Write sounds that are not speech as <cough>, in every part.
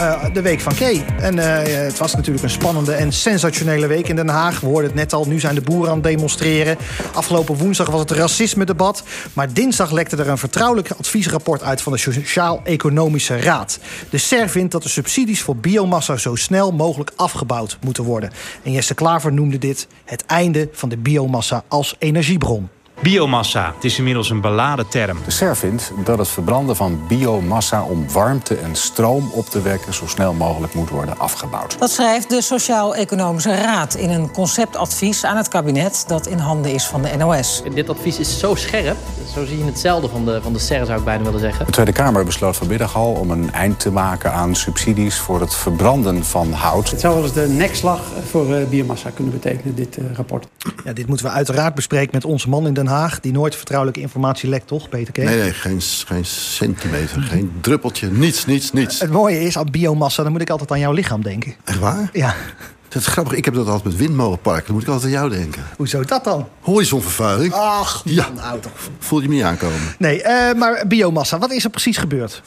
uh, de week van Kee. En uh, het was natuurlijk een spannende en sensationele week in Den Haag. We hoorden het net al, nu zijn de boeren aan het demonstreren. Afgelopen woensdag was het racisme-debat. Maar dinsdag lekte er een vertrouwelijk adviesrapport uit... van de Sociaal-Economische Raad. De SER vindt dat de subsidies voor biomassa zo snel mogelijk afgebouwd moeten worden. En Jesse Klaver noemde dit het einde van de biomassa als energiebron. Biomassa, het is inmiddels een beladen term. De SER vindt dat het verbranden van biomassa om warmte en stroom op te wekken zo snel mogelijk moet worden afgebouwd. Dat schrijft de Sociaal-Economische Raad in een conceptadvies aan het kabinet dat in handen is van de NOS. Dit advies is zo scherp, zo zie je hetzelfde van de, van de SER zou ik bijna willen zeggen. De Tweede Kamer besloot vanmiddag al om een eind te maken aan subsidies voor het verbranden van hout. Het zou wel eens de nekslag voor uh, biomassa kunnen betekenen, dit uh, rapport. Ja, dit moeten we uiteraard bespreken met onze man in Den Haag... die nooit vertrouwelijke informatie lekt, toch, Peter Kees? Nee, nee, geen, geen centimeter, geen druppeltje, niets, niets, niets. Het mooie is, aan biomassa, dan moet ik altijd aan jouw lichaam denken. Echt waar? Ja. Dat is grappig, ik heb dat altijd met windmolenparken. Dan moet ik altijd aan jou denken. Hoezo dat dan? Horizonvervuiling. Ach, ja. nou toch. Voel je me niet aankomen? Nee, uh, maar biomassa, wat is er precies gebeurd?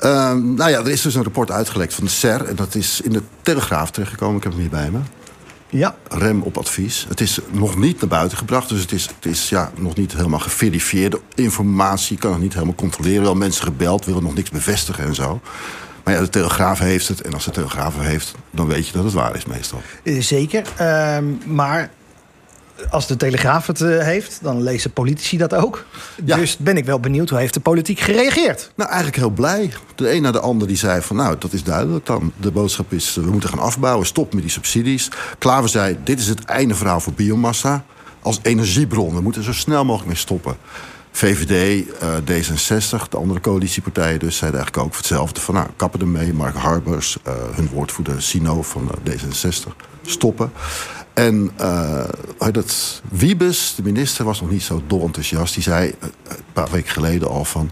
Uh, nou ja, er is dus een rapport uitgelekt van de SER. En dat is in de Telegraaf terechtgekomen. Ik heb hem hier bij me. Ja. Rem op advies. Het is nog niet naar buiten gebracht. Dus het is, het is ja, nog niet helemaal geverifieerde informatie. Kan het niet helemaal controleren. Wel mensen gebeld, willen nog niks bevestigen en zo. Maar ja, de Telegraaf heeft het. En als de Telegraaf het heeft, dan weet je dat het waar is meestal. Zeker. Uh, maar als de Telegraaf het uh, heeft, dan lezen politici dat ook. Ja. Dus ben ik wel benieuwd, hoe heeft de politiek gereageerd? Nou, eigenlijk heel blij. De een na de ander die zei van, nou, dat is duidelijk dan. De boodschap is, we moeten gaan afbouwen, stop met die subsidies. Klaver zei, dit is het einde verhaal voor biomassa. Als energiebron, we moeten zo snel mogelijk mee stoppen. VVD, uh, D66, de andere coalitiepartijen dus... zeiden eigenlijk ook hetzelfde van, nou, kappen ermee. Mark Harbers, uh, hun woordvoerder Sino van uh, D66, stoppen. En uh, dat Wiebes, de minister, was nog niet zo dol enthousiast. Die zei een paar weken geleden al van...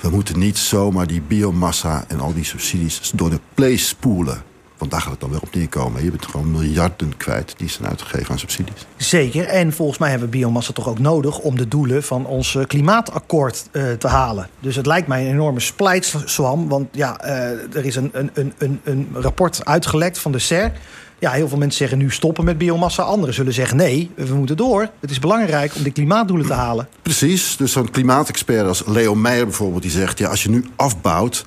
we moeten niet zomaar die biomassa en al die subsidies door de play spoelen. Want daar gaat het dan wel op neerkomen. Je bent gewoon miljarden kwijt die zijn uitgegeven aan subsidies. Zeker. En volgens mij hebben we biomassa toch ook nodig... om de doelen van ons klimaatakkoord uh, te halen. Dus het lijkt mij een enorme splijtswam. Want ja, uh, er is een, een, een, een rapport uitgelekt van de SER... Ja, heel veel mensen zeggen nu stoppen met biomassa. Anderen zullen zeggen nee, we moeten door. Het is belangrijk om die klimaatdoelen te halen. Precies. Dus zo'n klimaatexpert als Leo Meijer bijvoorbeeld... die zegt, ja, als je nu afbouwt...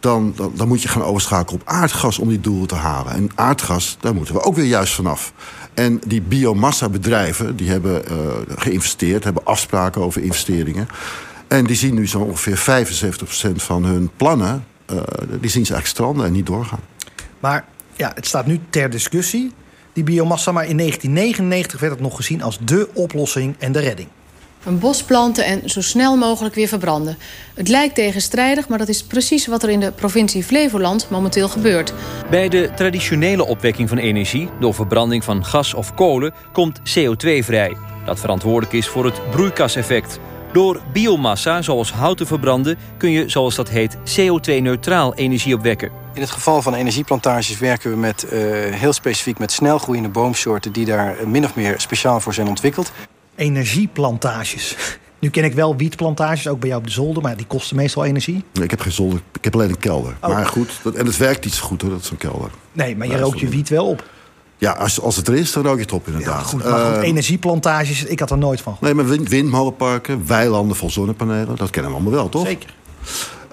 Dan, dan, dan moet je gaan overschakelen op aardgas om die doelen te halen. En aardgas, daar moeten we ook weer juist vanaf. En die biomassa-bedrijven, die hebben uh, geïnvesteerd... hebben afspraken over investeringen. En die zien nu zo ongeveer 75% van hun plannen... Uh, die zien ze eigenlijk stranden en niet doorgaan. Maar ja, het staat nu ter discussie, die biomassa. Maar in 1999 werd het nog gezien als dé oplossing en de redding. Een bos planten en zo snel mogelijk weer verbranden. Het lijkt tegenstrijdig, maar dat is precies wat er in de provincie Flevoland momenteel gebeurt. Bij de traditionele opwekking van energie, door verbranding van gas of kolen, komt CO2 vrij. Dat verantwoordelijk is voor het broeikaseffect. Door biomassa, zoals hout te verbranden, kun je, zoals dat heet, CO2-neutraal energie opwekken. In het geval van energieplantages werken we met, uh, heel specifiek met snelgroeiende boomsoorten... die daar min of meer speciaal voor zijn ontwikkeld. Energieplantages. Nu ken ik wel wietplantages, ook bij jou op de zolder... maar die kosten meestal energie. Nee, ik heb geen zolder, ik heb alleen een kelder. Oh. Maar goed, dat, en het werkt niet zo goed hoor, dat een kelder. Nee, maar je ja, rookt je wiet wel op. Ja, als, als het er is, dan rook je het op inderdaad. Ja, goed, maar goed, uh, energieplantages, ik had er nooit van Nee, maar wind, windmolenparken, weilanden vol zonnepanelen... dat kennen we allemaal wel, toch? Zeker.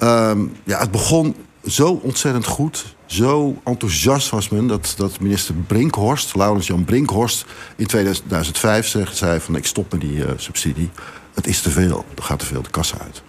Um, ja, het begon zo ontzettend goed. Zo enthousiast was men dat, dat minister Brinkhorst, Laurens Jan Brinkhorst... in 2005 zei, zei van ik stop met die uh, subsidie. Het is te veel, er gaat te veel de kassa uit.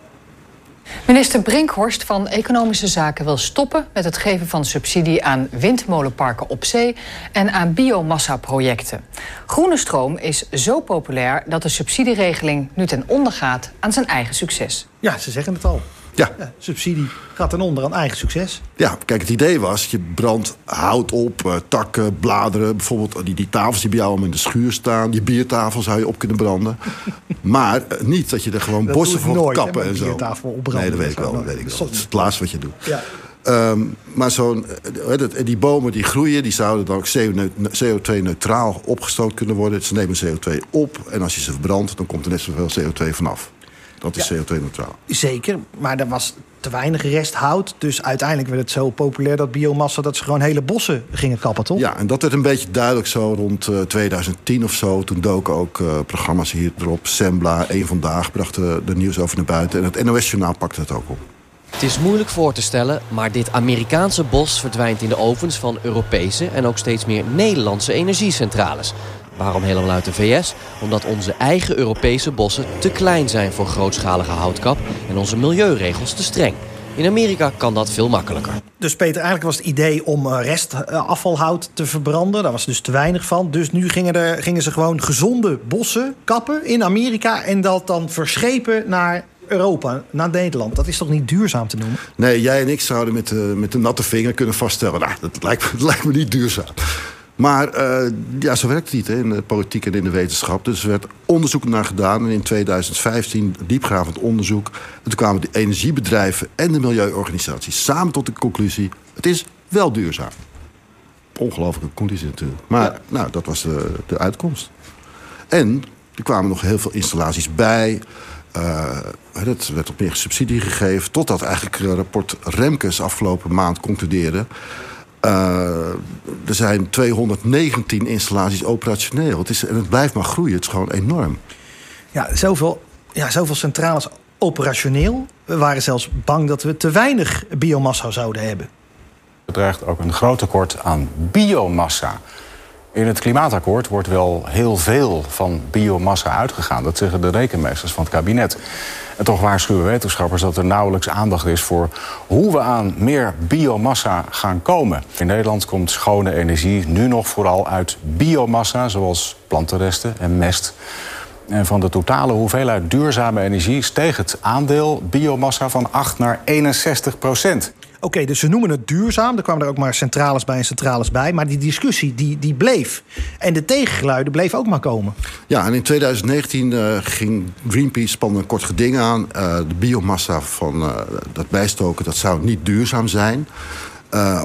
Minister Brinkhorst van Economische Zaken wil stoppen met het geven van subsidie aan windmolenparken op zee en aan biomassa-projecten. Groene stroom is zo populair dat de subsidieregeling nu ten onder gaat aan zijn eigen succes. Ja, ze zeggen het al. Ja. ja. Subsidie gaat ten onder aan eigen succes. Ja, kijk, het idee was, je brandt hout op, uh, takken, bladeren. Bijvoorbeeld die, die tafels die bij jou in de schuur staan. Die biertafel zou je op kunnen branden. <laughs> maar uh, niet dat je er gewoon dat bossen voor kappen hè, en zo. biertafel opbranden. Nee, dat weet ik wel. Dat, weet ik wel. dat is het laatste wat je doet. Ja. Um, maar zo'n, die bomen die groeien, die zouden dan ook CO2-neutraal opgestoot kunnen worden. Ze nemen CO2 op en als je ze verbrandt, dan komt er net zoveel CO2 vanaf. Dat is CO2-neutraal. Zeker, maar er was te weinig resthout. Dus uiteindelijk werd het zo populair dat biomassa... dat ze gewoon hele bossen gingen kappen, toch? Ja, en dat werd een beetje duidelijk zo rond uh, 2010 of zo. Toen doken ook uh, programma's hier erop. Sembla, Eén Vandaag brachten de nieuws over naar buiten. En het NOS-journaal pakte het ook op. Het is moeilijk voor te stellen, maar dit Amerikaanse bos verdwijnt in de ovens van Europese en ook steeds meer Nederlandse energiecentrales. Waarom helemaal uit de VS? Omdat onze eigen Europese bossen te klein zijn voor grootschalige houtkap en onze milieuregels te streng. In Amerika kan dat veel makkelijker. Dus Peter, eigenlijk was het idee om eh, restafvalhout te verbranden. Daar was dus te weinig van. Dus nu gingen, er, gingen ze gewoon gezonde bossen kappen in Amerika... en dat dan verschepen naar Europa, naar Nederland. Dat is toch niet duurzaam te noemen? Nee, jij en ik zouden met, uh, met de natte vinger kunnen vaststellen... nou, dat lijkt, dat <laughs> lijkt me niet duurzaam. Maar uh, ja, zo werkt het niet hè, in de politiek en in de wetenschap. Dus er werd onderzoek naar gedaan. En in 2015 diepgravend onderzoek. En toen kwamen de energiebedrijven en de milieuorganisaties samen tot de conclusie... het is wel duurzaam. Ongelooflijke conclusie natuurlijk. Maar ja. nou, dat was de, de uitkomst. En er kwamen nog heel veel installaties bij... Uh, het werd op meer subsidie gegeven. Totdat eigenlijk rapport Remkes afgelopen maand concludeerde... Uh, er zijn 219 installaties operationeel. Het is, en het blijft maar groeien. Het is gewoon enorm. Ja, zoveel, ja, zoveel centrales operationeel. We waren zelfs bang dat we te weinig biomassa zouden hebben. Het dreigt ook een groot tekort aan biomassa. In het klimaatakkoord wordt wel heel veel van biomassa uitgegaan. Dat zeggen de rekenmeesters van het kabinet. En toch waarschuwen wetenschappers dat er nauwelijks aandacht is voor hoe we aan meer biomassa gaan komen. In Nederland komt schone energie nu nog vooral uit biomassa, zoals plantenresten en mest. En van de totale hoeveelheid duurzame energie steeg het aandeel biomassa van 8 naar 61 procent. Oké, dus ze noemen het duurzaam. Er kwamen er ook maar centrales bij en centrales bij. Maar die discussie die, die bleef. En de tegengeluiden bleven ook maar komen. Ja, en in 2019 uh, ging Greenpeace spannen een kort geding aan. Uh, de biomassa van uh, dat bijstoken, dat zou niet duurzaam zijn.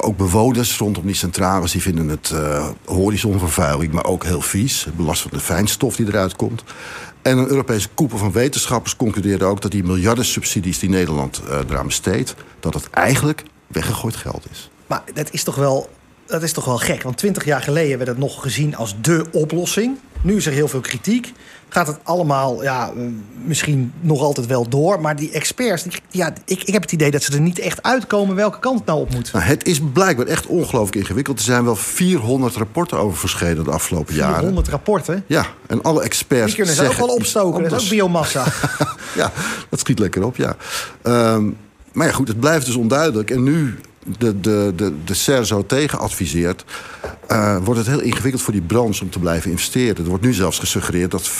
Ook bewoners rondom die centrales die vinden het uh, horizonvervuiling, maar ook heel vies. Belast van de fijnstof die eruit komt. En een Europese koepel van wetenschappers concludeerde ook dat die miljarden subsidies die Nederland uh, eraan besteedt, dat het eigenlijk weggegooid geld is. Maar dat is toch wel, dat is toch wel gek? Want twintig jaar geleden werd het nog gezien als dé oplossing. Nu is er heel veel kritiek. Gaat het allemaal, ja, misschien nog altijd wel door. Maar die experts, die, ja, ik, ik heb het idee dat ze er niet echt uitkomen welke kant het nou op moet. Nou, het is blijkbaar echt ongelooflijk ingewikkeld. Er zijn wel 400 rapporten over verschenen de afgelopen 400 jaren. 400 rapporten? Ja, en alle experts. Die kunnen ze ook wel opstoken, dat is ook biomassa. <laughs> ja, dat schiet lekker op, ja. Um, maar ja, goed, het blijft dus onduidelijk. En nu de, de, de, de zo tegen adviseert... Uh, wordt het heel ingewikkeld voor die branche om te blijven investeren. Er wordt nu zelfs gesuggereerd dat 75%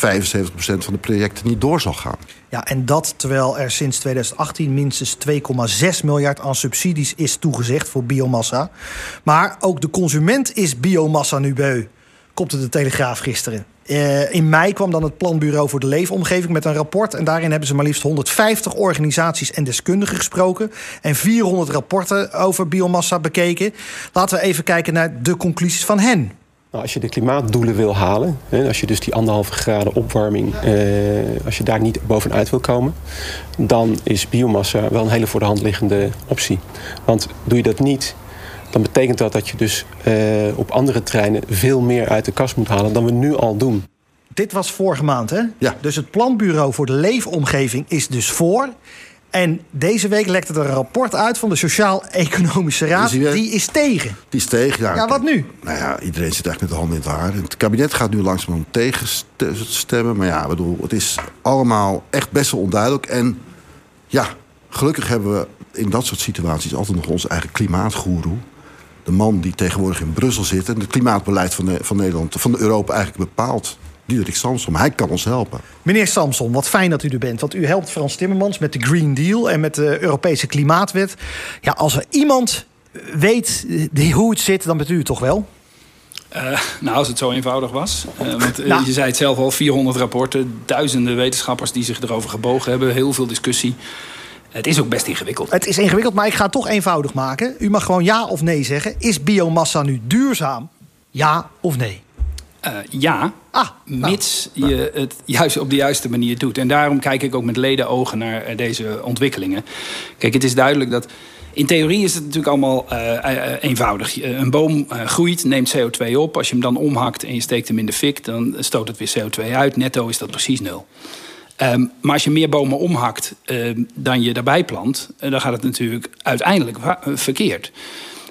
van de projecten niet door zal gaan. Ja, en dat terwijl er sinds 2018 minstens 2,6 miljard aan subsidies is toegezegd voor biomassa. Maar ook de consument is biomassa nu beu, kopte de Telegraaf gisteren. Uh, in mei kwam dan het Planbureau voor de Leefomgeving met een rapport. En daarin hebben ze maar liefst 150 organisaties en deskundigen gesproken. En 400 rapporten over biomassa bekeken. Laten we even kijken naar de conclusies van hen. Nou, als je de klimaatdoelen wil halen, hè, als je dus die anderhalve graden opwarming, eh, als je daar niet bovenuit wil komen, dan is biomassa wel een hele voor de hand liggende optie. Want doe je dat niet, dan betekent dat dat je dus uh, op andere treinen veel meer uit de kast moet halen dan we nu al doen. Dit was vorige maand, hè? Ja. Dus het Planbureau voor de Leefomgeving is dus voor. En deze week lekte er een rapport uit van de Sociaal-Economische Raad. Is die, is tegen. Die is tegen, ja. Ja, wat nu? Nou ja, iedereen zit echt met de handen in het haar. Het kabinet gaat nu langzaam tegenstemmen. Maar ja, bedoel, het is allemaal echt best wel onduidelijk. En ja, gelukkig hebben we in dat soort situaties altijd nog onze eigen klimaatgoeroe de man die tegenwoordig in Brussel zit... en het klimaatbeleid van, de, van Nederland, van Europa eigenlijk bepaalt. Diederik Samson, hij kan ons helpen. Meneer Samson, wat fijn dat u er bent. Want u helpt Frans Timmermans met de Green Deal en met de Europese Klimaatwet. Ja, als er iemand weet die, hoe het zit, dan bent u het toch wel? Uh, nou, als het zo eenvoudig was. Uh, want uh, nou. je zei het zelf al, 400 rapporten, duizenden wetenschappers die zich erover gebogen hebben, heel veel discussie. Het is ook best ingewikkeld. Het is ingewikkeld, maar ik ga het toch eenvoudig maken. U mag gewoon ja of nee zeggen. Is biomassa nu duurzaam? Ja of nee? Uh, ja, ah, nou, mits je het juist op de juiste manier doet. En daarom kijk ik ook met ledenogen naar uh, deze ontwikkelingen. Kijk, het is duidelijk dat. In theorie is het natuurlijk allemaal uh, eenvoudig. Een boom groeit, neemt CO2 op. Als je hem dan omhakt en je steekt hem in de fik, dan stoot het weer CO2 uit. Netto is dat precies nul. Um, maar als je meer bomen omhakt uh, dan je daarbij plant, uh, dan gaat het natuurlijk uiteindelijk verkeerd.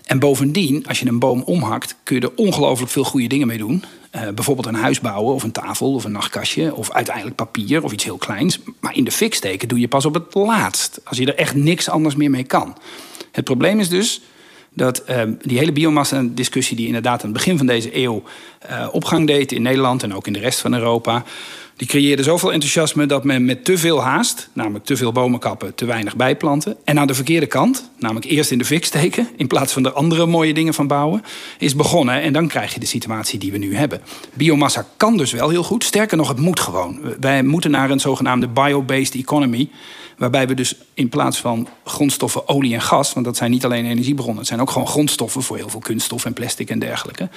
En bovendien, als je een boom omhakt, kun je er ongelooflijk veel goede dingen mee doen. Uh, bijvoorbeeld een huis bouwen, of een tafel, of een nachtkastje, of uiteindelijk papier of iets heel kleins. Maar in de fik steken doe je pas op het laatst, als je er echt niks anders meer mee kan. Het probleem is dus dat uh, die hele biomassa-discussie, die inderdaad aan het begin van deze eeuw uh, opgang deed in Nederland en ook in de rest van Europa, die creëerde zoveel enthousiasme dat men met te veel haast, namelijk te veel bomen kappen, te weinig bijplanten, en aan de verkeerde kant, namelijk eerst in de fik steken in plaats van er andere mooie dingen van bouwen, is begonnen. En dan krijg je de situatie die we nu hebben. Biomassa kan dus wel heel goed. Sterker nog, het moet gewoon. Wij moeten naar een zogenaamde bio-based economy. Waarbij we dus in plaats van grondstoffen olie en gas, want dat zijn niet alleen energiebronnen, het zijn ook gewoon grondstoffen voor heel veel kunststof en plastic en dergelijke.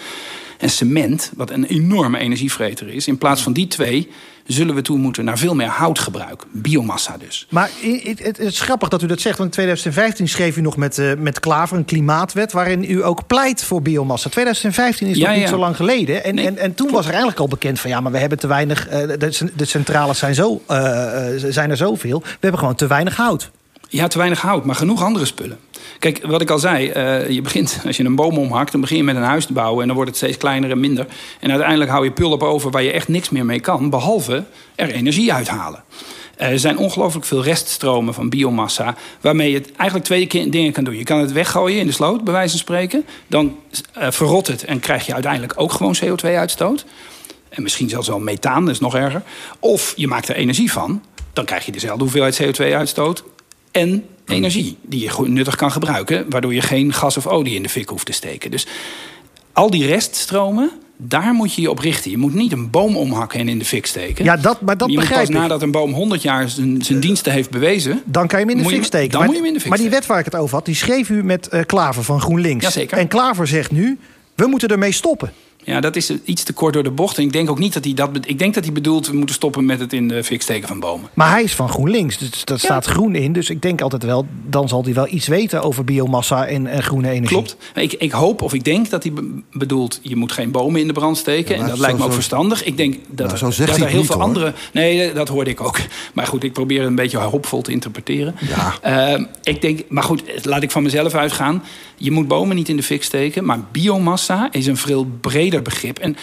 En cement, wat een enorme energievreter is, in plaats van die twee zullen we toe moeten naar veel meer houtgebruik. Biomassa dus. Maar het, is grappig dat u dat zegt. Want in 2015 schreef u nog met, uh, met Klaver een klimaatwet... waarin u ook pleit voor biomassa. 2015 is nog niet zo lang geleden. En, en, en toen was er eigenlijk al bekend van... ja, maar we hebben te weinig... Uh, de, de, centrales zijn, zo, uh, zijn er zoveel. We hebben gewoon te weinig hout. Ja, te weinig hout, maar genoeg andere spullen. Kijk, wat ik al zei, uh, je begint, <laughs> als je een boom omhakt, dan begin je met een huis te bouwen en dan wordt het steeds kleiner en minder. En uiteindelijk hou je pulp over waar je echt niks meer mee kan, behalve er energie uithalen. Er zijn ongelooflijk veel reststromen van biomassa... waarmee je eigenlijk twee dingen kan doen. Je kan het weggooien in de sloot, bij wijze van spreken. Dan uh, verrot het en krijg je uiteindelijk ook gewoon CO2-uitstoot. En misschien zelfs wel methaan, dat is nog erger. Of je maakt er energie van. Dan krijg je dezelfde hoeveelheid CO2-uitstoot en energie die je nuttig kan gebruiken, waardoor je geen gas of olie in de fik hoeft te steken. Dus al die reststromen, daar moet je je op richten. Je moet niet een boom omhakken en in de fik steken. Ja, dat, maar dat je begrijp pas nadat een boom 100 jaar zijn, zijn diensten heeft bewezen... Dan kan je hem in de fik steken. Dan maar, moet je hem in de fik Maar die wet waar ik het over had, die schreef u met uh, Klaver van GroenLinks. Jazeker. En Klaver zegt nu, we moeten ermee stoppen. Ja, dat is iets te kort door de bocht. En ik denk ook niet dat hij dat. Ik denk dat hij bedoelt, we moeten stoppen met het in de fik steken van bomen. Maar hij is van GroenLinks, dus dat staat groen in. Dus ik denk altijd wel, dan zal hij wel iets weten over biomassa en, en groene energie. Klopt. Ik, ik hoop of ik denk dat hij bedoelt, je moet geen bomen in de brand steken. en dat lijkt me ook verstandig. Ik denk dat, nou, er, dat er heel niet, veel hoor. andere. Nee, dat hoorde ik ook. <laughs> Maar goed, ik probeer het een beetje hoopvol te interpreteren. Ja. Uh, ik denk, maar goed, laat ik van mezelf uitgaan. Je moet bomen niet in de fik steken, maar biomassa is een veel breder begrip. En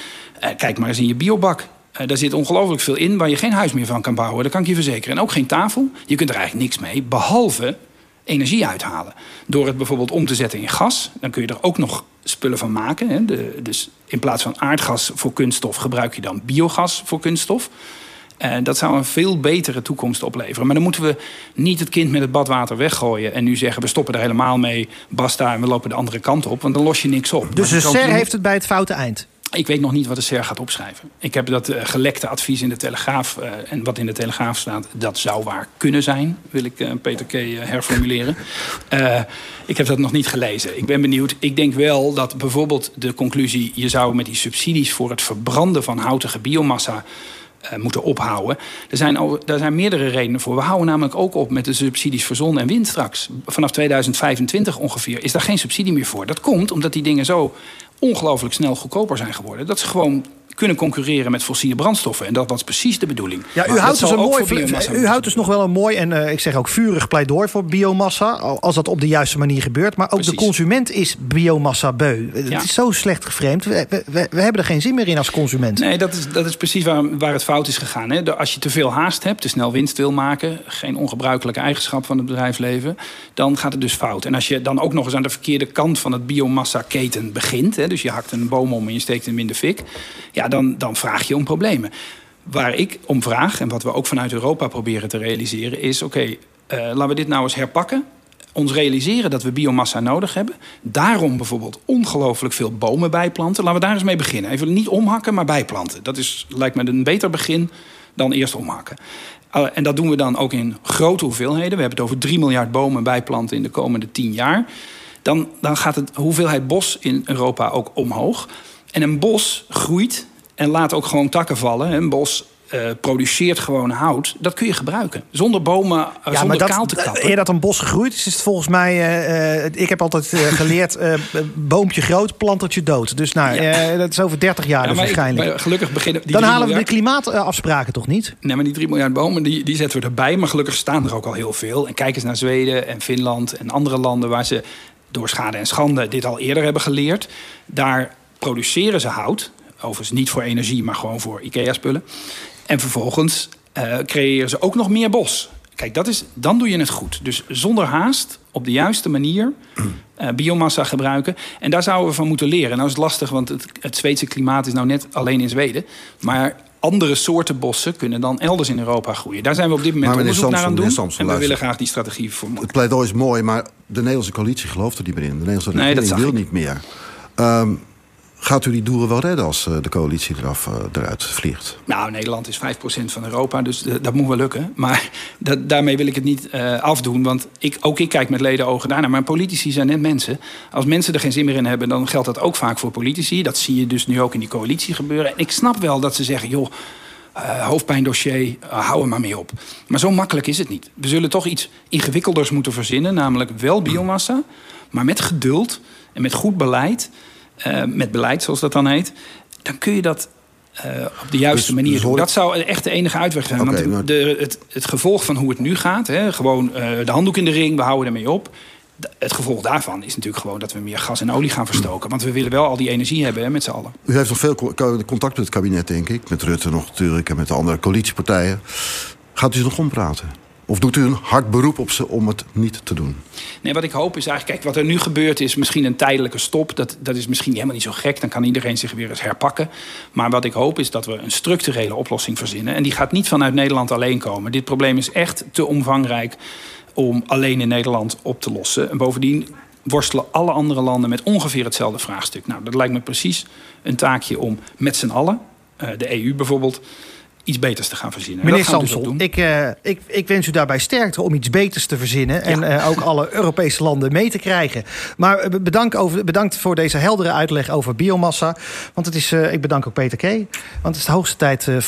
uh, kijk maar eens in je biobak. Uh, daar zit ongelooflijk veel in waar je geen huis meer van kan bouwen. Dat kan ik je verzekeren. En ook geen tafel. Je kunt er eigenlijk niks mee, behalve energie uithalen. Door het bijvoorbeeld om te zetten in gas. Dan kun je er ook nog spullen van maken. Hè. Dus in plaats van aardgas voor kunststof gebruik je dan biogas voor kunststof. Uh, dat zou een veel betere toekomst opleveren. Maar dan moeten we niet het kind met het badwater weggooien... en nu zeggen we stoppen er helemaal mee, basta... en we lopen de andere kant op, want dan los je niks op. Dus de SER heeft het bij het foute eind? Ik weet nog niet wat de SER gaat opschrijven. Ik heb dat uh, gelekte advies in de Telegraaf... Uh, en wat in de Telegraaf staat, dat zou waar kunnen zijn... wil ik uh, Peter K. herformuleren. ik heb dat nog niet gelezen. Ik ben benieuwd. Ik denk wel dat bijvoorbeeld de conclusie... je zou met die subsidies voor het verbranden van houtige biomassa... Uh, moeten ophouden. Er zijn, er zijn meerdere redenen voor. We houden namelijk ook op met de subsidies voor zon en wind straks. Vanaf 2025 ongeveer is daar geen subsidie meer voor. Dat komt omdat die dingen zo ongelooflijk snel goedkoper zijn geworden. Dat ze gewoon kunnen concurreren met fossiele brandstoffen. En dat was precies de bedoeling. Ja, u, houdt dus, een mooi, u houdt dus nog wel een mooi en uh, ik zeg ook vurig pleidooi voor biomassa. Als dat op de juiste manier gebeurt. Maar ook precies. de consument is biomassa beu. Ja. Het is zo slecht geframed. We, we, we, hebben er geen zin meer in als consument. Nee, dat is, dat is precies waar, waar het fout is gegaan. Hè. Als je te veel haast hebt, te snel winst wil maken... geen ongebruikelijke eigenschap van het bedrijfsleven... dan gaat het dus fout. En als je dan ook nog eens aan de verkeerde kant van het biomassa-keten begint... Hè, dus je hakt een boom om en je steekt hem in de fik... Ja, dan, dan vraag je om problemen. Waar ik om vraag, en wat we ook vanuit Europa proberen te realiseren, is: oké, uh, laten we dit nou eens herpakken. Ons realiseren dat we biomassa nodig hebben. Daarom bijvoorbeeld ongelooflijk veel bomen bijplanten. Laten we daar eens mee beginnen. Even niet omhakken, maar bijplanten. Dat is, lijkt me een beter begin dan eerst omhakken. Uh, en dat doen we dan ook in grote hoeveelheden. We hebben het over 3 miljard bomen bijplanten in de komende 10 jaar. Dan, dan gaat de hoeveelheid bos in Europa ook omhoog. En een bos groeit En laat ook gewoon takken vallen. Een bos uh, produceert gewoon hout, dat kun je gebruiken. Zonder bomen, uh, ja, zonder dat, kaal te kappen. Eer dat een bos gegroeid is, is het volgens mij... Uh, ik heb altijd <laughs> geleerd, boompje groot, plantertje dood. Dus nou, ja. dat is over 30 jaar ja, dus waarschijnlijk. Ik, gelukkig beginnen... Dan halen we de klimaatafspraken toch niet? Nee, maar die 3 miljard bomen, die, die zetten we erbij. Maar gelukkig staan er ook al heel veel. En kijk eens naar Zweden en Finland en andere landen... waar ze door schade en schande dit al eerder hebben geleerd. Daar produceren ze hout. Overigens niet voor energie, maar gewoon voor IKEA-spullen. En vervolgens uh, creëren ze ook nog meer bos. Kijk, dat is, dan doe je het goed. Dus zonder haast, op de juiste manier, uh, biomassa gebruiken. En daar zouden we van moeten leren. Nou is het lastig, want het, het Zweedse klimaat is nou net alleen in Zweden. Maar andere soorten bossen kunnen dan elders in Europa groeien. Daar zijn we op dit moment onderzoek Samson, naar aan doen. Samson, en we willen graag die strategie voor. Het pleidooi is mooi, maar de Nederlandse coalitie gelooft er niet meer in. De Nederlandse regering nee, wil niet meer. Um, Gaat u die doelen wel redden als eh, de coalitie eraf, uh, eruit vliegt? Nou, Nederland is 5% van Europa, dus dat moet wel lukken. Maar dat, daarmee wil ik het niet afdoen, want ik, ook ik kijk met leden ogen daarnaar. Maar politici zijn net mensen. Als mensen er geen zin meer in hebben, dan geldt dat ook vaak voor politici. Dat zie je dus nu ook in die coalitie gebeuren. En ik snap wel dat ze zeggen, joh, hoofdpijndossier, hou er maar mee op. Maar zo makkelijk is het niet. We zullen toch iets ingewikkelders moeten verzinnen, namelijk wel biomassa, maar met geduld en met goed beleid... Uh, met beleid, zoals dat dan heet, dan kun je dat uh, op de juiste dus, manier dus doen. Dat zou echt de enige uitweg zijn. Okay, want de, het, het, gevolg van hoe het nu gaat, hè, gewoon uh, de handdoek in de ring, we houden ermee op. Het gevolg daarvan is natuurlijk gewoon dat we meer gas en olie gaan verstoken. Want we willen wel al die energie hebben hè, met z'n allen. U heeft nog veel contact met het kabinet, denk ik. Met Rutte nog natuurlijk en met de andere coalitiepartijen. Gaat u ze nog ompraten? Of doet u een hard beroep op ze om het niet te doen? Nee, wat ik hoop is eigenlijk... Kijk, wat er nu gebeurt is misschien een tijdelijke stop. Dat, dat is misschien helemaal niet zo gek. Dan kan iedereen zich weer eens herpakken. Maar wat ik hoop is dat we een structurele oplossing verzinnen. En die gaat niet vanuit Nederland alleen komen. Dit probleem is echt te omvangrijk om alleen in Nederland op te lossen. En bovendien worstelen alle andere landen met ongeveer hetzelfde vraagstuk. Nou, dat lijkt me precies een taakje om met z'n allen... Eh, de EU bijvoorbeeld iets beters te gaan verzinnen. Meneer dus Samson, ik, uh, ik, ik wens u daarbij sterkte om iets beters te verzinnen... en uh, ook alle Europese landen mee te krijgen. Maar eh, bedankt, over, bedankt voor deze heldere uitleg over biomassa. Want het is, uh, ik bedank ook Peter K. Want het is de hoogste tijd voor